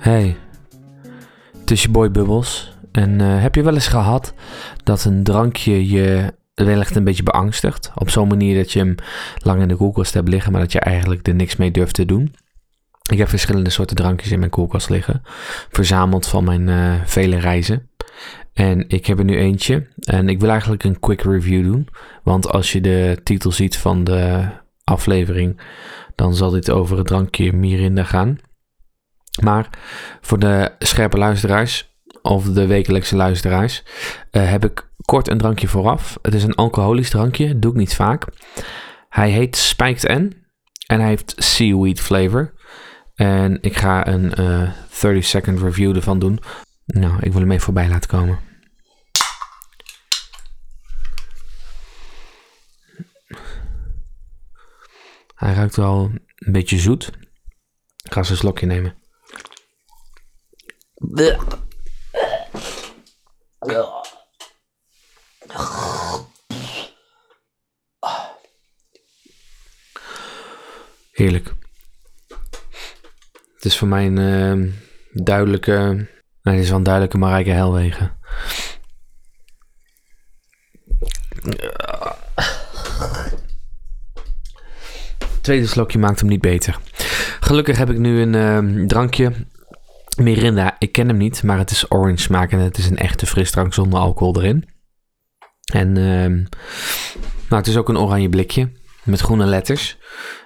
Hey, het is je boy Bubbles. En eh, heb je wel eens gehad dat een drankje je wellicht een beetje beangstigt? Op zo'n manier dat je hem lang in de koelkast hebt liggen, maar dat je eigenlijk er niks mee durft te doen? Ik heb verschillende soorten drankjes in mijn koelkast liggen, verzameld van mijn eh, vele reizen. En ik heb er nu eentje en ik wil eigenlijk een quick review doen. Want als je de titel ziet van de aflevering, dan zal dit over het drankje Mirinda gaan. Maar voor de scherpe luisteraars of de wekelijkse luisteraars eh, heb ik kort een drankje vooraf. Het is een alcoholisch drankje, doe ik niet vaak. Hij heet Spiked N en hij heeft seaweed flavor. En ik ga een 30 eh, second review ervan doen. Nou, ik wil hem even voorbij laten komen. Hij ruikt wel een beetje zoet. Ik ga eens een slokje nemen. Heerlijk. Het is voor mij een uh, duidelijke. Het is wel duidelijke Marijke Helwegen. tweede slokje maakt hem niet beter. Gelukkig heb ik nu een uh, drankje Mirinda, ik ken hem niet, maar het is orange smaak en het is een echte frisdrank zonder alcohol erin. En uh, nou, het is ook een oranje blikje met groene letters.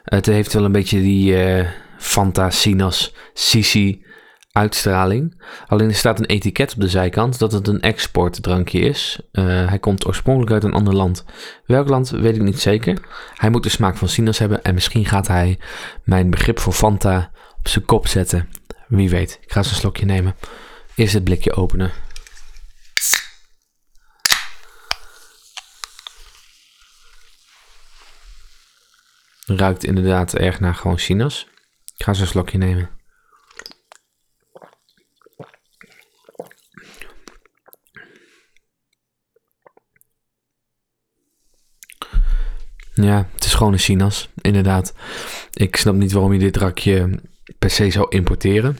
Het heeft wel een beetje die uh, Fanta, Sinas, Sisi uitstraling. Alleen er staat een etiket op de zijkant dat het een exportdrankje is. Uh, hij komt oorspronkelijk uit een ander land. Welk land weet ik niet zeker. Hij moet de smaak van Sinas hebben en misschien gaat hij mijn begrip voor Fanta op zijn kop zetten. Wie weet. Ik ga eens een slokje nemen. Eerst het blikje openen. Ruikt inderdaad erg naar gewoon sinaas. Ik ga eens een slokje nemen. Ja, het is gewoon een sinaas, inderdaad. Ik snap niet waarom je dit rakje per se zou importeren.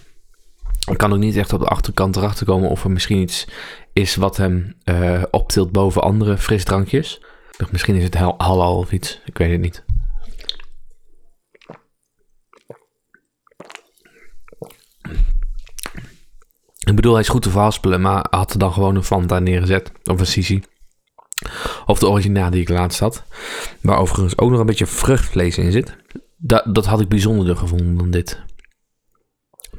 Ik kan ook niet echt op de achterkant erachter komen of er misschien iets is wat hem uh, optilt boven andere frisdrankjes. Misschien is het halal of iets. Ik weet het niet. Ik bedoel, hij is goed te verhaspelen, maar had er dan gewoon een Fanta neergezet. Of een Sisi. Of de originale die ik laatst had. Waar overigens ook nog een beetje vruchtvlees in zit. Dat, dat had ik bijzonderder gevonden dan dit.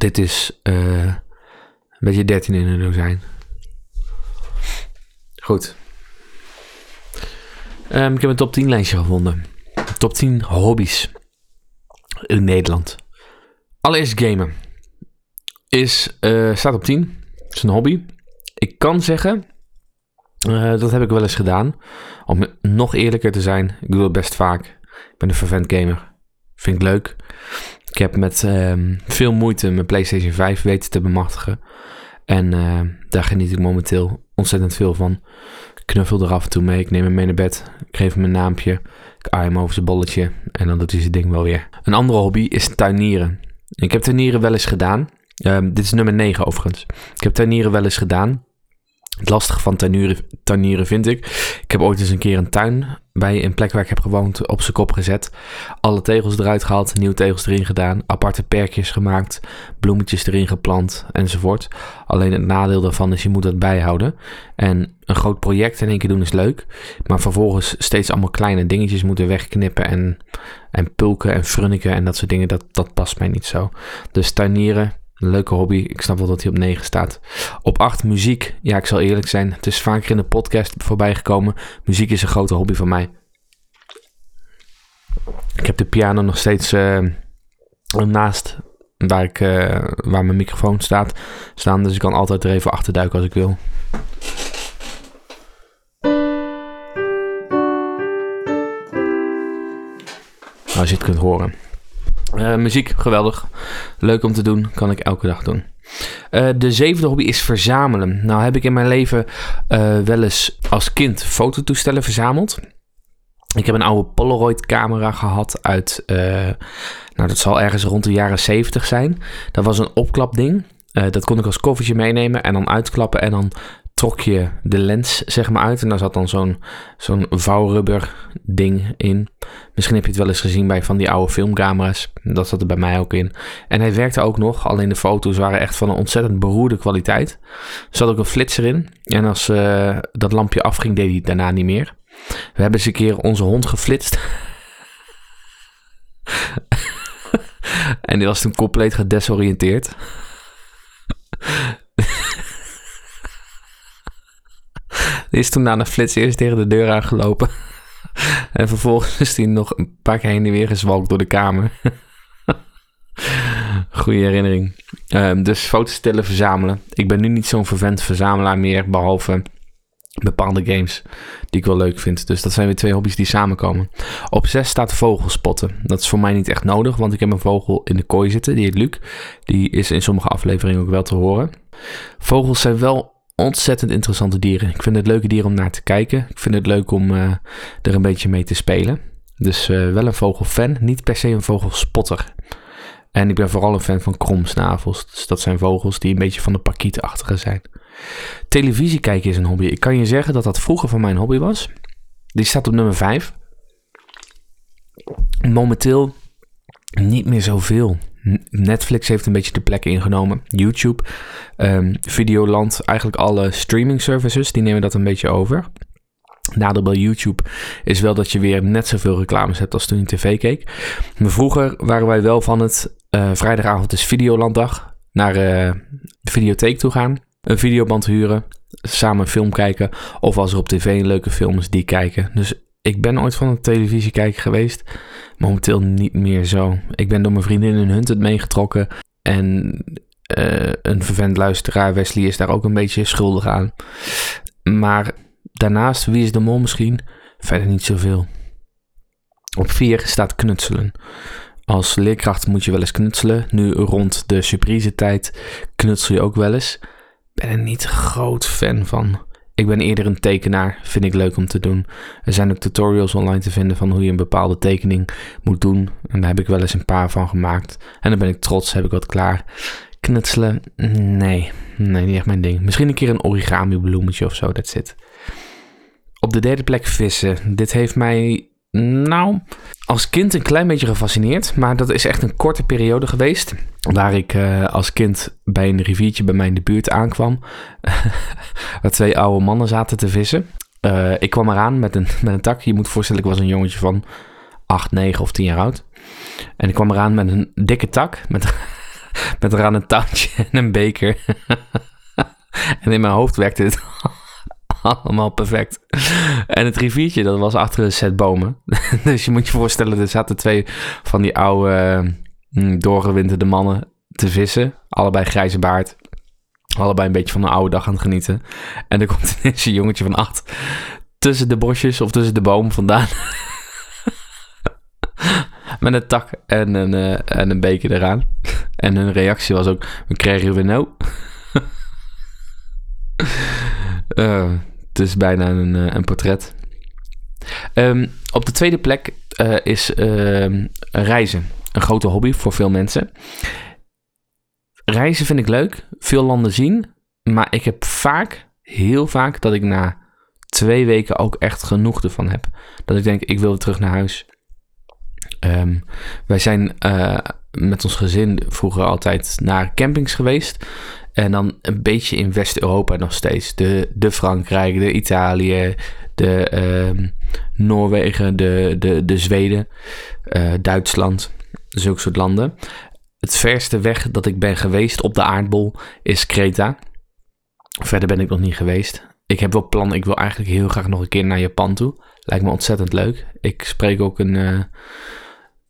Dit is uh, een beetje 13 in een dozijn. Goed. Um, ik heb een top 10 lijstje gevonden. Top 10 hobby's in Nederland. Allereerst gamen. Is, uh, staat op 10. is een hobby. Ik kan zeggen, uh, dat heb ik wel eens gedaan. Om nog eerlijker te zijn, ik doe het best vaak. Ik ben een vervent gamer. Vind ik leuk. Ik heb met ehm, veel moeite mijn PlayStation 5 weten te bemachtigen. En uh, daar geniet ik momenteel ontzettend veel van. Ik knuffel er af en toe mee. Ik neem hem mee naar bed. Ik geef hem een naampje. Ik aai hem over zijn bolletje. En dan doet hij zijn ding wel weer. Een andere hobby is tuinieren. Ik heb tuinieren wel eens gedaan. Uh, dit is nummer 9 overigens. Ik heb tuinieren wel eens gedaan. Het lastige van tuinieren, vind ik. Ik heb ooit eens een keer een tuin bij een plek waar ik heb gewoond op zijn kop gezet. Alle tegels eruit gehaald, nieuwe tegels erin gedaan, aparte perkjes gemaakt, bloemetjes erin geplant enzovoort. Alleen het nadeel daarvan is je moet dat bijhouden. En een groot project in één keer doen is leuk, maar vervolgens steeds allemaal kleine dingetjes moeten wegknippen en, en pulken en frunniken en dat soort dingen, dat, dat past mij niet zo. Dus tuinieren, een leuke hobby. Ik snap wel dat hij op 9 staat. Op 8 muziek. Ja, ik zal eerlijk zijn. Het is vaker in de podcast voorbij gekomen. Muziek is een grote hobby van mij. Ik heb de piano nog steeds uh, naast waar, ik, uh, waar mijn microfoon staat staan. Dus ik kan altijd er even achter duiken als ik wil. Als je het kunt horen. Uh, muziek, geweldig. Leuk om te doen, kan ik elke dag doen. Uh, de zevende hobby is verzamelen. Nou heb ik in mijn leven uh, wel eens als kind fototoestellen verzameld. Ik heb een oude Polaroid camera gehad uit, nou dat zal ergens rond de jaren 70 zijn. Dat was een opklapding. Eh, dat kon ik als koffertje meenemen en dan uitklappen en dan trok je de lens zeg maar uit en daar zat dan zo'n zo'n vouwrubber ding in. Misschien heb je het wel eens gezien bij van die oude filmcamera's. Dat zat er bij mij ook in. En hij werkte ook nog, alleen de foto's waren echt van een ontzettend beroerde kwaliteit. Er zat ook een flitser in en als uh, dat lampje afging deed hij daarna niet meer. We hebben eens een keer onze hond geflitst. en die was toen compleet gedesoriënteerd. Is toen na de flits eerst tegen de deur aangelopen. en vervolgens is hij nog een paar keer heen en weer gezwalkt door de kamer. Goeie herinnering. Um, dus foto's stellen, verzamelen. Ik ben nu niet zo'n vervent verzamelaar meer, behalve bepaalde games die ik wel leuk vind. Dus dat zijn weer twee hobby's die samenkomen. Op 6 staat vogelspotten. Dat is voor mij niet echt nodig, want ik heb een vogel in de kooi zitten, die heet Luc. Die is in sommige afleveringen ook wel te horen. Vogels zijn wel ontzettend interessante dieren. Ik vind het leuke dieren om naar te kijken. Ik vind het leuk om uh, er een beetje mee te spelen. Dus uh, wel een vogelfan, niet per se een vogelspotter. En ik ben vooral een fan van kromsnavels. Dus dat zijn vogels die een beetje van de pakietachtige zijn. Televisie kijken is een hobby. Ik kan je zeggen dat dat vroeger van mijn hobby was. Die staat op nummer 5. Momenteel niet meer zoveel. Netflix heeft een beetje de plek ingenomen. YouTube, um, Videoland, eigenlijk alle streaming services, die nemen dat een beetje over. Nadeel bij YouTube is wel dat je weer net zoveel reclames hebt als toen je tv keek. Maar vroeger waren wij wel van het uh, vrijdagavond is Videolanddag naar uh, de videotheek toe gaan. Een videoband huren, samen een film kijken. Of als er op tv een leuke film is, die kijken. Dus ik ben ooit van een televisie kijken geweest. Momenteel niet meer zo. Ik ben door mijn vriendin in Hunted meegetrokken. En uh, een vervent luisteraar, Wesley, is daar ook een beetje schuldig aan. Maar daarnaast, wie is de mol misschien? Verder niet zoveel. Op 4 staat knutselen. Als leerkracht moet je wel eens knutselen. Nu rond de surprise tijd knutsel je ook wel eens. Ben er niet groot fan van. Ik ben eerder een tekenaar, vind ik leuk om te doen. Er zijn ook tutorials online te vinden van hoe je een bepaalde tekening moet doen. En daar heb ik wel eens een paar van gemaakt. En dan ben ik trots, heb ik wat klaar. Knutselen, nee, nee, niet echt mijn ding. Misschien een keer een origami bloemetje of zo, dat zit. Op de derde plek vissen. Dit heeft mij nou, als kind een klein beetje gefascineerd. Maar dat is echt een korte periode geweest. Waar ik uh, als kind bij een riviertje bij mij in de buurt aankwam. waar twee oude mannen zaten te vissen. Uh, ik kwam eraan met een, met een tak. Je moet voorstellen, ik was een jongetje van 8, 9 of 10 jaar oud. En ik kwam eraan met een dikke tak. Met, met eraan een touwtje en een beker. en in mijn hoofd werkte het allemaal perfect. En het riviertje, dat was achter een set bomen. dus je moet je voorstellen, er zaten twee van die oude uh, doorgewinterde mannen te vissen. Allebei grijze baard. Allebei een beetje van een oude dag aan het genieten. En er komt ineens een jongetje van acht tussen de bosjes of tussen de boom vandaan. Met een tak en een, uh, en een beker eraan. En hun reactie was ook, we kregen weer nou. uh, het is bijna een, uh, een portret. Um, op de tweede plek uh, is uh, reizen. Een grote hobby voor veel mensen. Reizen vind ik leuk. Veel landen zien. Maar ik heb vaak, heel vaak, dat ik na twee weken ook echt genoeg ervan heb. Dat ik denk, ik wil terug naar huis. Um, wij zijn uh, met ons gezin vroeger altijd naar campings geweest. En dan een beetje in West-Europa nog steeds. De, de Frankrijk, de Italië, de uh, Noorwegen, de, de, de Zweden, uh, Duitsland. Zulke soort landen. Het verste weg dat ik ben geweest op de aardbol is Kreta. Verder ben ik nog niet geweest. Ik heb wel plannen. Ik wil eigenlijk heel graag nog een keer naar Japan toe. Lijkt me ontzettend leuk. Ik spreek ook een, uh,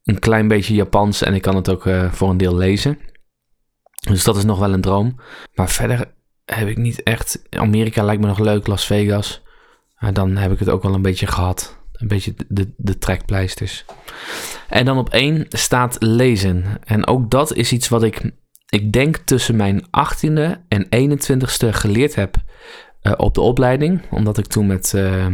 een klein beetje Japans en ik kan het ook uh, voor een deel lezen. Dus dat is nog wel een droom. Maar verder heb ik niet echt. Amerika lijkt me nog leuk, Las Vegas. Maar dan heb ik het ook wel een beetje gehad. Een beetje de, de trekpleisters. En dan op één staat lezen. En ook dat is iets wat ik, ik denk, tussen mijn 18e en 21ste geleerd heb uh, op de opleiding. Omdat ik toen met uh,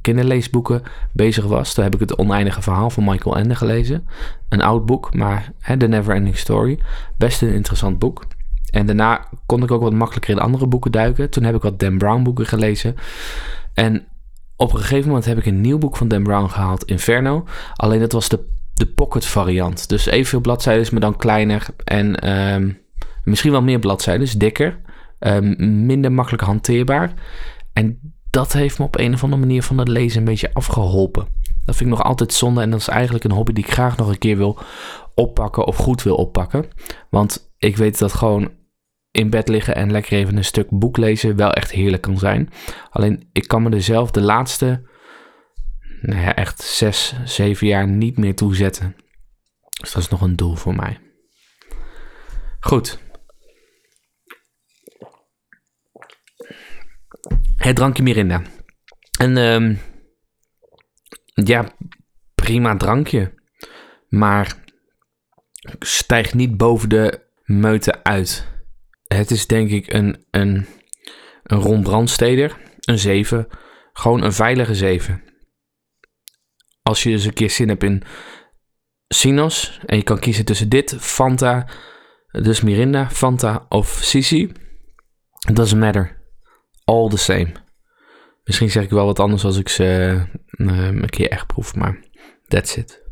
kinderleesboeken bezig was. Toen heb ik het oneindige verhaal van Michael Ende gelezen. Een oud boek, maar The Never Ending Story. Best een interessant boek. En daarna kon ik ook wat makkelijker in andere boeken duiken. Toen heb ik wat Dan Brown boeken gelezen. En op een gegeven moment heb ik een nieuw boek van Dan Brown gehaald, Inferno. Alleen dat was de, de pocket variant. Dus evenveel bladzijden, maar dan kleiner. En ehm, misschien wel meer bladzijden, dus dikker. Ehm, minder makkelijk hanteerbaar. En dat heeft me op een of andere manier van het lezen een beetje afgeholpen. Dat vind ik nog altijd zonde en dat is eigenlijk een hobby die ik graag nog een keer wil oppakken of goed wil oppakken. Want ik weet dat gewoon in bed liggen en lekker even een stuk boek lezen wel echt heerlijk kan zijn. Alleen ik kan me er zelf de laatste, nou ja, echt zes, zeven jaar niet meer toe zetten. Dus dat is nog een doel voor mij. Goed. Het drankje Mirinda. En um, ja, prima drankje. Maar stijgt niet boven de meute uit. Het is denk ik een, een, een Ron een 7. Gewoon een veilige 7. Als je dus een keer zin hebt in Sinos en je kan kiezen tussen dit, Fanta, dus Mirinda, Fanta of Sisi. Doesn't matter. All the same. Misschien zeg ik wel wat anders als ik ze uh, een keer echt proef, maar that's it.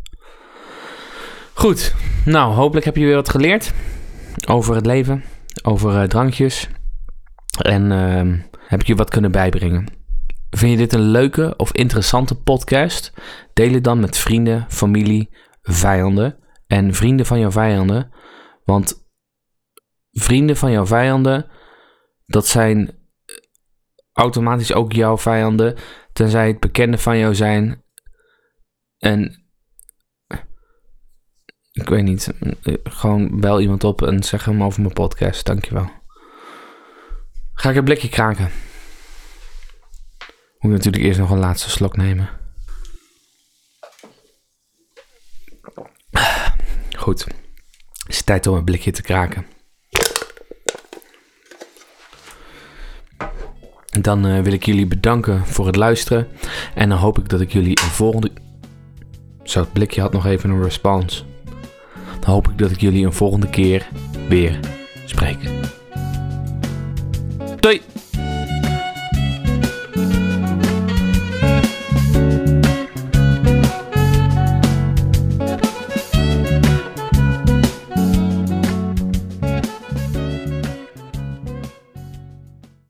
Goed, nou hopelijk heb je weer wat geleerd over het leven, over uh, drankjes en uh, heb ik je wat kunnen bijbrengen. Vind je dit een leuke of interessante podcast? Deel het dan met vrienden, familie, vijanden en vrienden van jouw vijanden. Want vrienden van jouw vijanden, dat zijn automatisch ook jouw vijanden, tenzij het bekenden van jou zijn. En ik weet niet, gewoon bel iemand op en zeg hem over mijn podcast. Dankjewel. Ga ik een blikje kraken. Moet natuurlijk eerst nog een laatste slok nemen. Goed. Het is tijd om een blikje te kraken. Dan uh, wil ik jullie bedanken voor het luisteren. En dan hoop ik dat ik jullie een volgende. Zo, het blikje had nog even een response. Dan hoop ik dat ik jullie een volgende keer weer spreek. Doei!